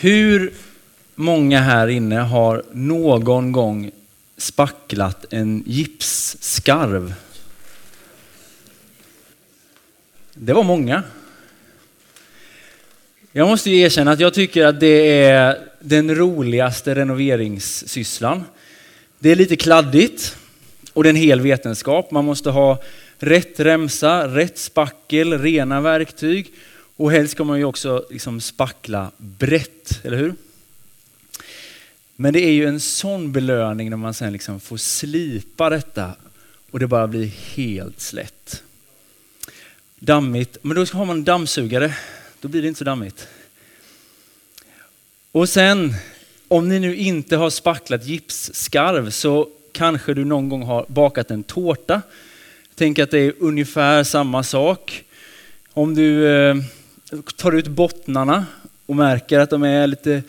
Hur många här inne har någon gång spacklat en gipsskarv? Det var många. Jag måste ju erkänna att jag tycker att det är den roligaste renoveringssysslan. Det är lite kladdigt och det är en hel vetenskap. Man måste ha rätt remsa, rätt spackel, rena verktyg och helst ska man ju också liksom spackla brett, eller hur? Men det är ju en sån belöning när man sen liksom får slipa detta och det bara blir helt slätt. Dammigt, men då har man en dammsugare, då blir det inte så dammigt. Och sen, om ni nu inte har spacklat gipsskarv så kanske du någon gång har bakat en tårta. Tänk att det är ungefär samma sak. Om du eh, tar ut bottnarna och märker att de är lite,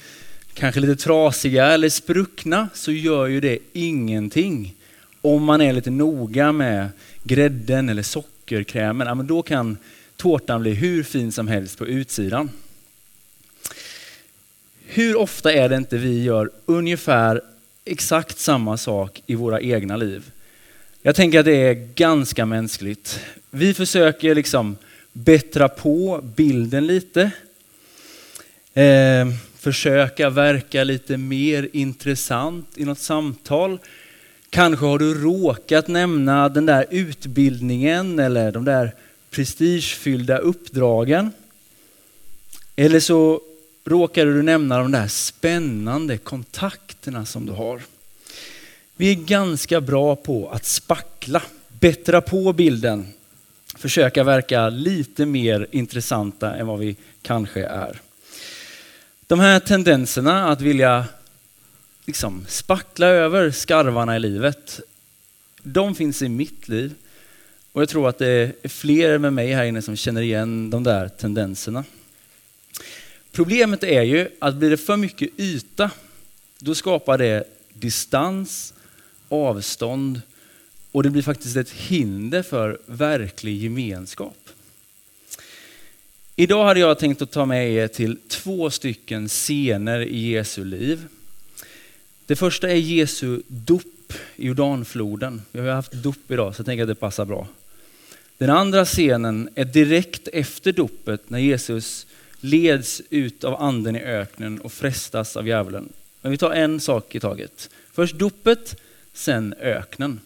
kanske lite trasiga eller spruckna så gör ju det ingenting. Om man är lite noga med grädden eller sockerkrämen, ja, men då kan tårtan bli hur fin som helst på utsidan. Hur ofta är det inte vi gör ungefär exakt samma sak i våra egna liv? Jag tänker att det är ganska mänskligt. Vi försöker liksom bättra på bilden lite. Eh, försöka verka lite mer intressant i något samtal. Kanske har du råkat nämna den där utbildningen eller de där prestigefyllda uppdragen. Eller så råkade du nämna de där spännande kontakterna som du har. Vi är ganska bra på att spackla, bättra på bilden, försöka verka lite mer intressanta än vad vi kanske är. De här tendenserna att vilja liksom spackla över skarvarna i livet, de finns i mitt liv. Och jag tror att det är fler med mig här inne som känner igen de där tendenserna. Problemet är ju att blir det för mycket yta, då skapar det distans, avstånd och det blir faktiskt ett hinder för verklig gemenskap. Idag hade jag tänkt att ta med er till två stycken scener i Jesu liv. Det första är Jesu dop i Jordanfloden. Vi har haft dop idag så jag tänker att det passar bra. Den andra scenen är direkt efter dopet när Jesus leds ut av anden i öknen och frestas av djävulen. Men vi tar en sak i taget. Först dopet, sen öknen.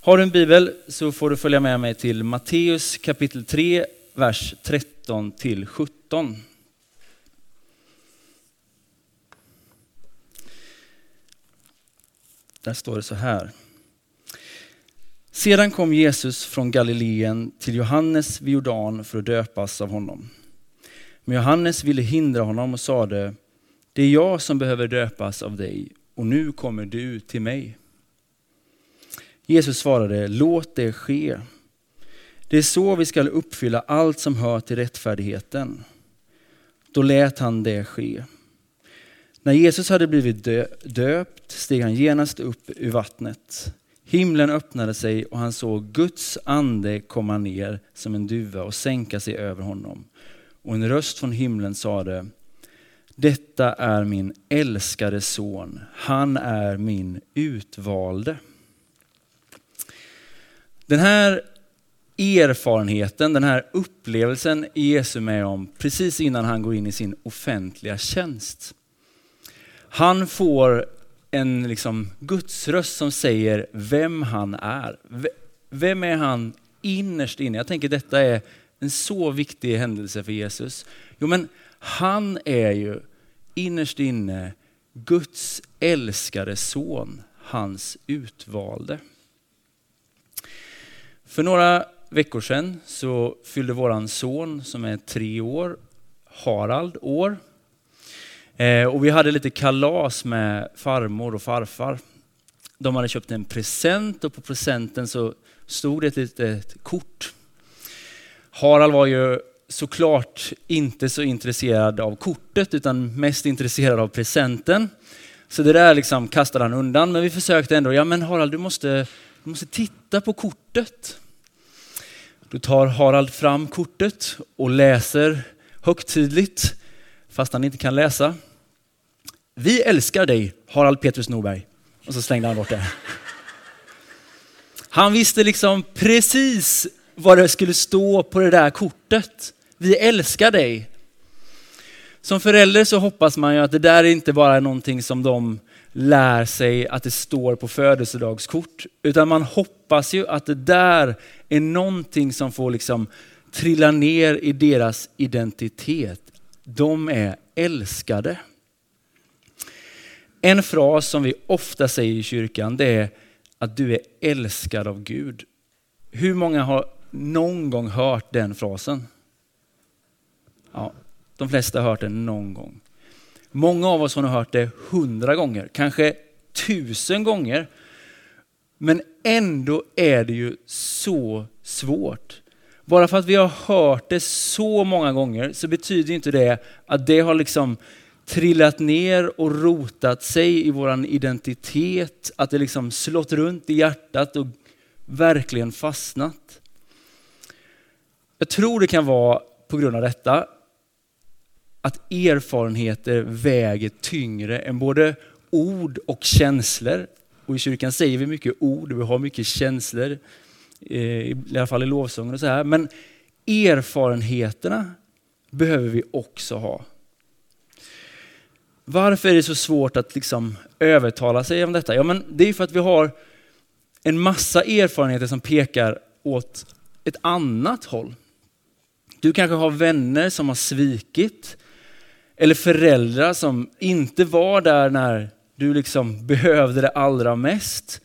Har du en bibel så får du följa med mig till Matteus kapitel 3, vers 13 till 17. Där står det så här. Sedan kom Jesus från Galileen till Johannes vid Jordan för att döpas av honom. Men Johannes ville hindra honom och sade, det är jag som behöver döpas av dig och nu kommer du till mig. Jesus svarade, låt det ske. Det är så vi skall uppfylla allt som hör till rättfärdigheten. Då lät han det ske. När Jesus hade blivit döpt steg han genast upp ur vattnet. Himlen öppnade sig och han såg Guds ande komma ner som en duva och sänka sig över honom. Och en röst från himlen sade, detta är min älskade son, han är min utvalde. Den här erfarenheten, den här upplevelsen är Jesus med om precis innan han går in i sin offentliga tjänst. Han får en liksom gudsröst som säger vem han är. Vem är han innerst inne? Jag tänker detta är en så viktig händelse för Jesus. Jo men han är ju innerst inne Guds älskade son, hans utvalde. För några veckor sedan så fyllde våran son som är tre år, Harald, år. Eh, och vi hade lite kalas med farmor och farfar. De hade köpt en present och på presenten så stod det ett litet kort. Harald var ju såklart inte så intresserad av kortet utan mest intresserad av presenten. Så det där liksom kastade han undan. Men vi försökte ändå, ja men Harald du måste, du måste titta på kortet. Då tar Harald fram kortet och läser högtidligt, fast han inte kan läsa. Vi älskar dig, Harald Petrus Norberg. Och så slängde han bort det. Han visste liksom precis vad det skulle stå på det där kortet. Vi älskar dig. Som förälder så hoppas man ju att det där inte bara är någonting som de lär sig att det står på födelsedagskort. Utan man hoppas ju att det där är någonting som får liksom trilla ner i deras identitet. De är älskade. En fras som vi ofta säger i kyrkan det är att du är älskad av Gud. Hur många har någon gång hört den frasen? Ja, de flesta har hört den någon gång. Många av oss har nog hört det hundra gånger, kanske tusen gånger. Men ändå är det ju så svårt. Bara för att vi har hört det så många gånger så betyder inte det att det har liksom trillat ner och rotat sig i vår identitet, att det liksom slått runt i hjärtat och verkligen fastnat. Jag tror det kan vara på grund av detta att erfarenheter väger tyngre än både ord och känslor. Och i kyrkan säger vi mycket ord och vi har mycket känslor, eh, i alla fall i lovsången och så här. Men erfarenheterna behöver vi också ha. Varför är det så svårt att liksom övertala sig om detta? Ja, men det är för att vi har en massa erfarenheter som pekar åt ett annat håll. Du kanske har vänner som har svikit, eller föräldrar som inte var där när du liksom behövde det allra mest.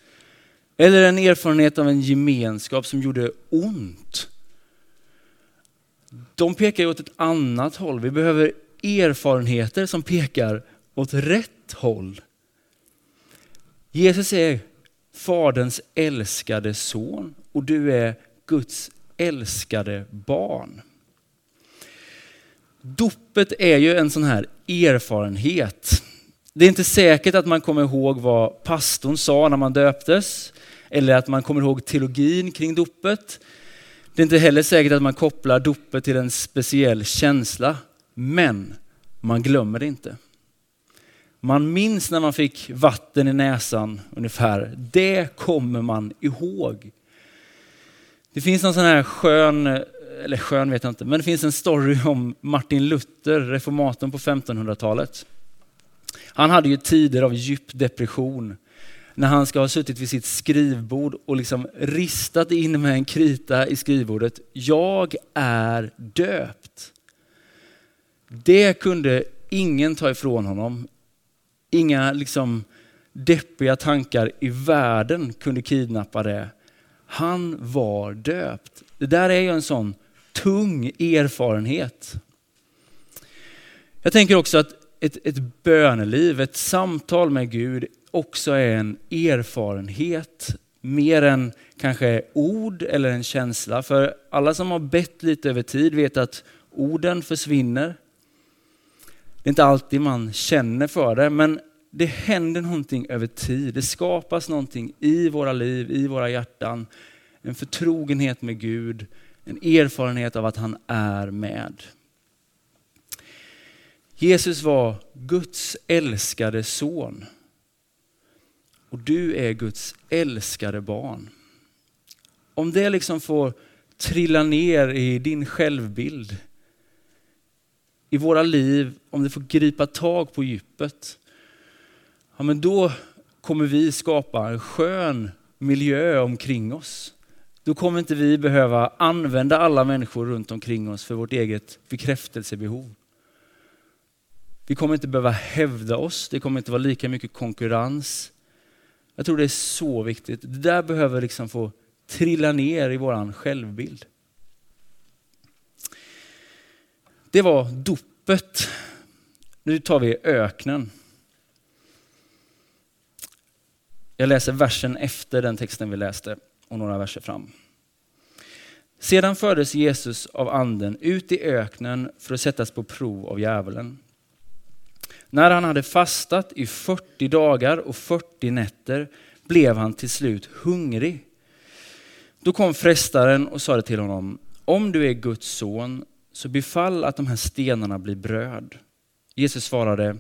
Eller en erfarenhet av en gemenskap som gjorde ont. De pekar åt ett annat håll. Vi behöver erfarenheter som pekar åt rätt håll. Jesus är Faderns älskade son och du är Guds älskade barn. Dopet är ju en sån här erfarenhet. Det är inte säkert att man kommer ihåg vad pastorn sa när man döptes, eller att man kommer ihåg teologin kring dopet. Det är inte heller säkert att man kopplar dopet till en speciell känsla, men man glömmer det inte. Man minns när man fick vatten i näsan ungefär. Det kommer man ihåg. Det finns någon sån här skön, eller skön vet jag inte, men det finns en story om Martin Luther, reformatorn på 1500-talet. Han hade ju tider av djup depression när han ska ha suttit vid sitt skrivbord och liksom ristat in med en krita i skrivbordet. Jag är döpt. Det kunde ingen ta ifrån honom. Inga liksom deppiga tankar i världen kunde kidnappa det. Han var döpt. Det där är ju en sån tung erfarenhet. Jag tänker också att ett, ett böneliv, ett samtal med Gud också är en erfarenhet. Mer än kanske ord eller en känsla. För alla som har bett lite över tid vet att orden försvinner. Det är inte alltid man känner för det, men det händer någonting över tid. Det skapas någonting i våra liv, i våra hjärtan. En förtrogenhet med Gud, en erfarenhet av att han är med. Jesus var Guds älskade son. Och du är Guds älskade barn. Om det liksom får trilla ner i din självbild, i våra liv, om det får gripa tag på djupet, ja men då kommer vi skapa en skön miljö omkring oss. Då kommer inte vi behöva använda alla människor runt omkring oss för vårt eget bekräftelsebehov. Vi kommer inte behöva hävda oss, det kommer inte vara lika mycket konkurrens. Jag tror det är så viktigt. Det där behöver liksom få trilla ner i vår självbild. Det var dopet. Nu tar vi öknen. Jag läser versen efter den texten vi läste och några verser fram. Sedan fördes Jesus av anden ut i öknen för att sättas på prov av djävulen. När han hade fastat i 40 dagar och 40 nätter blev han till slut hungrig. Då kom frestaren och sade till honom, om du är Guds son så befall att de här stenarna blir bröd. Jesus svarade,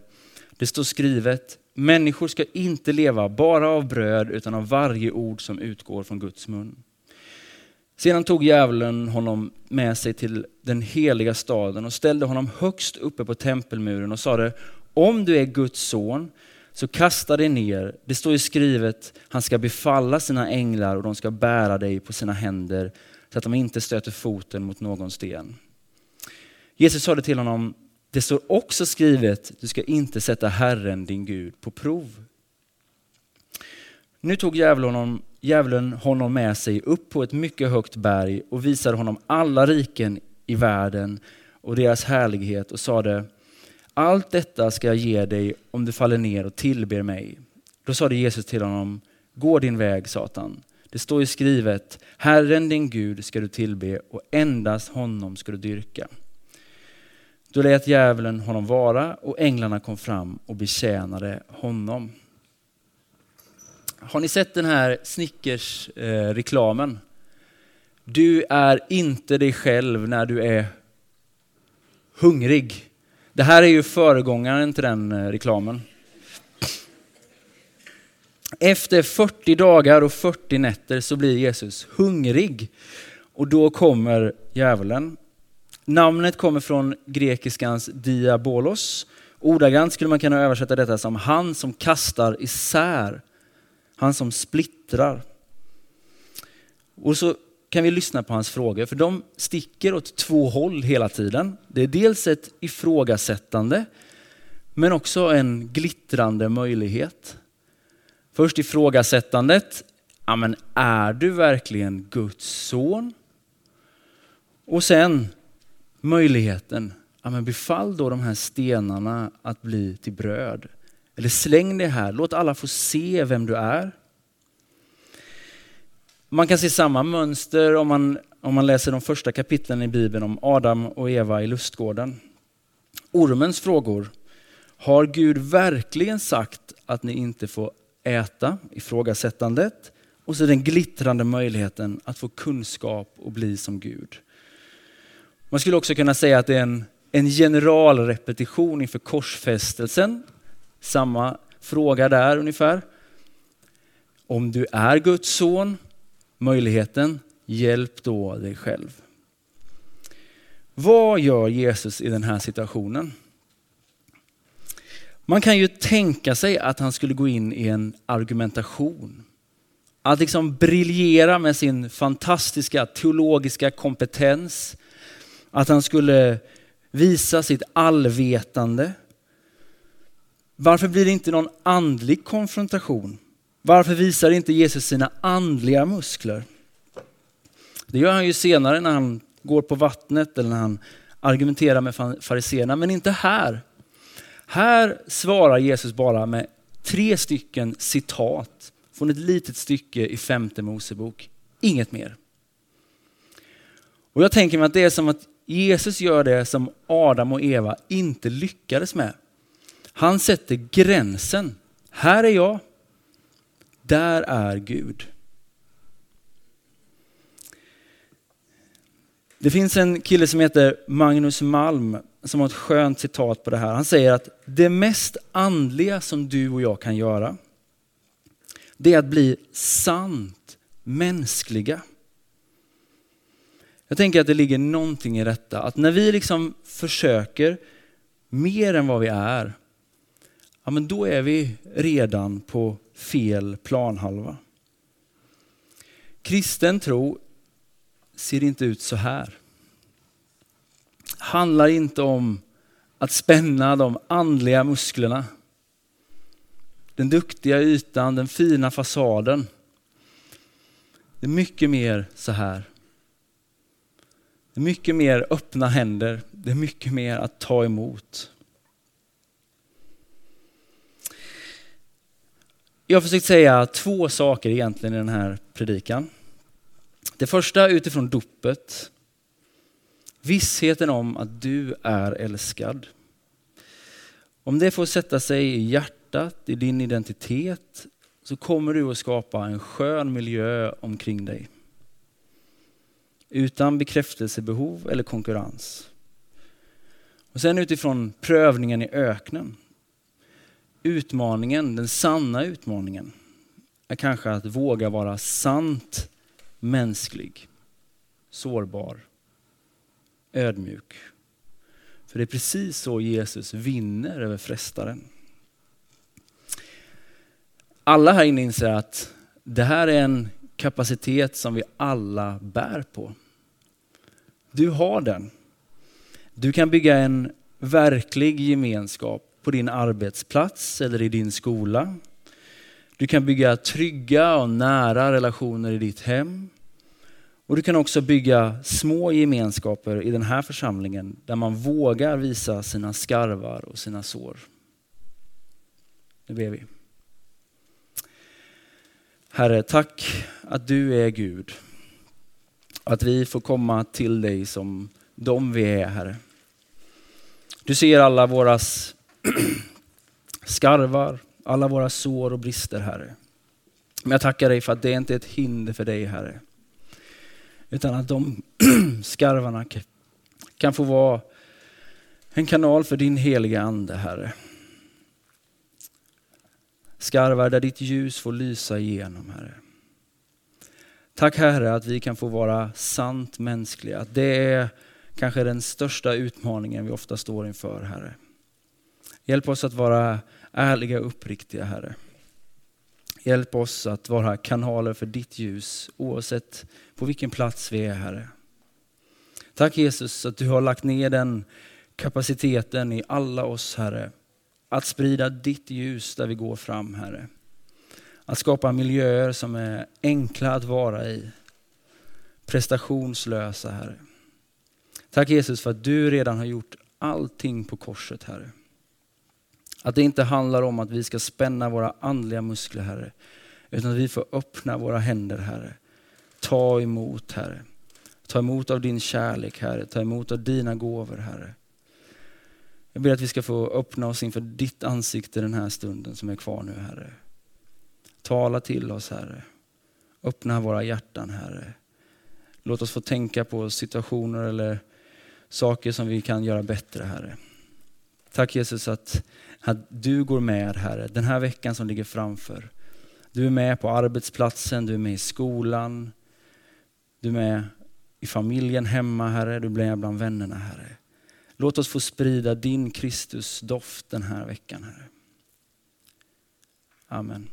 Det står skrivet, människor ska inte leva bara av bröd utan av varje ord som utgår från Guds mun. Sedan tog djävulen honom med sig till den heliga staden och ställde honom högst uppe på tempelmuren och sade, om du är Guds son, så kasta dig ner. Det står ju skrivet, han ska befalla sina änglar och de ska bära dig på sina händer så att de inte stöter foten mot någon sten. Jesus sade till honom, det står också skrivet, du ska inte sätta Herren din Gud på prov. Nu tog djävulen honom, djävulen honom med sig upp på ett mycket högt berg och visade honom alla riken i världen och deras härlighet och sade, allt detta ska jag ge dig om du faller ner och tillber mig. Då sade Jesus till honom, gå din väg Satan. Det står ju skrivet, Herren din Gud ska du tillbe och endast honom ska du dyrka. Då lät djävulen honom vara och änglarna kom fram och betjänade honom. Har ni sett den här Snickers-reklamen? Eh, du är inte dig själv när du är hungrig. Det här är ju föregångaren till den eh, reklamen. Efter 40 dagar och 40 nätter så blir Jesus hungrig. Och då kommer djävulen. Namnet kommer från grekiskans diabolos. Ordagrant skulle man kunna översätta detta som han som kastar isär. Han som splittrar. Och så kan vi lyssna på hans frågor, för de sticker åt två håll hela tiden. Det är dels ett ifrågasättande, men också en glittrande möjlighet. Först ifrågasättandet, ja men är du verkligen Guds son? Och sen möjligheten, ja men befall då de här stenarna att bli till bröd. Eller släng det här, låt alla få se vem du är. Man kan se samma mönster om man, om man läser de första kapitlen i Bibeln om Adam och Eva i lustgården. Ormens frågor. Har Gud verkligen sagt att ni inte får äta? Ifrågasättandet. Och så den glittrande möjligheten att få kunskap och bli som Gud. Man skulle också kunna säga att det är en, en generalrepetition inför korsfästelsen. Samma fråga där ungefär. Om du är Guds son, möjligheten, hjälp då dig själv. Vad gör Jesus i den här situationen? Man kan ju tänka sig att han skulle gå in i en argumentation. Att liksom briljera med sin fantastiska teologiska kompetens. Att han skulle visa sitt allvetande. Varför blir det inte någon andlig konfrontation? Varför visar inte Jesus sina andliga muskler? Det gör han ju senare när han går på vattnet eller när han argumenterar med fariséerna, men inte här. Här svarar Jesus bara med tre stycken citat från ett litet stycke i femte Mosebok. Inget mer. Och jag tänker mig att det är som att Jesus gör det som Adam och Eva inte lyckades med. Han sätter gränsen. Här är jag, där är Gud. Det finns en kille som heter Magnus Malm som har ett skönt citat på det här. Han säger att det mest andliga som du och jag kan göra, det är att bli sant mänskliga. Jag tänker att det ligger någonting i detta, att när vi liksom försöker mer än vad vi är, ja men då är vi redan på fel planhalva. Kristen tro ser inte ut så här. Handlar inte om att spänna de andliga musklerna. Den duktiga ytan, den fina fasaden. Det är mycket mer så här. Det är mycket mer öppna händer. Det är mycket mer att ta emot. Jag har försökt säga två saker egentligen i den här predikan. Det första utifrån dopet. Vissheten om att du är älskad. Om det får sätta sig i hjärtat, i din identitet, så kommer du att skapa en skön miljö omkring dig. Utan bekräftelsebehov eller konkurrens. Och sen utifrån prövningen i öknen utmaningen, den sanna utmaningen, är kanske att våga vara sant mänsklig, sårbar, ödmjuk. För det är precis så Jesus vinner över frestaren. Alla här inne inser att det här är en kapacitet som vi alla bär på. Du har den. Du kan bygga en verklig gemenskap på din arbetsplats eller i din skola. Du kan bygga trygga och nära relationer i ditt hem. Och du kan också bygga små gemenskaper i den här församlingen där man vågar visa sina skarvar och sina sår. Nu ber vi. Herre, tack att du är Gud. Att vi får komma till dig som de vi är, Herre. Du ser alla våra skarvar, alla våra sår och brister, Herre. Men jag tackar dig för att det inte är ett hinder för dig, Herre. Utan att de skarvarna kan få vara en kanal för din heliga Ande, Herre. Skarvar där ditt ljus får lysa igenom, Herre. Tack Herre att vi kan få vara sant mänskliga. Det är kanske den största utmaningen vi ofta står inför, Herre. Hjälp oss att vara ärliga och uppriktiga, Herre. Hjälp oss att vara kanaler för ditt ljus oavsett på vilken plats vi är, Herre. Tack Jesus att du har lagt ner den kapaciteten i alla oss, Herre. Att sprida ditt ljus där vi går fram, Herre. Att skapa miljöer som är enkla att vara i. Prestationslösa, Herre. Tack Jesus för att du redan har gjort allting på korset, Herre. Att det inte handlar om att vi ska spänna våra andliga muskler, Herre. Utan att vi får öppna våra händer, Herre. Ta emot, Herre. Ta emot av din kärlek, Herre. Ta emot av dina gåvor, Herre. Jag ber att vi ska få öppna oss inför ditt ansikte den här stunden som är kvar nu, Herre. Tala till oss, Herre. Öppna våra hjärtan, Herre. Låt oss få tänka på situationer eller saker som vi kan göra bättre, Herre. Tack Jesus att, att du går med, Herre, den här veckan som ligger framför. Du är med på arbetsplatsen, du är med i skolan, du är med i familjen hemma, Herre. Du är med bland vännerna, Herre. Låt oss få sprida din Kristus doft den här veckan, Herre. Amen.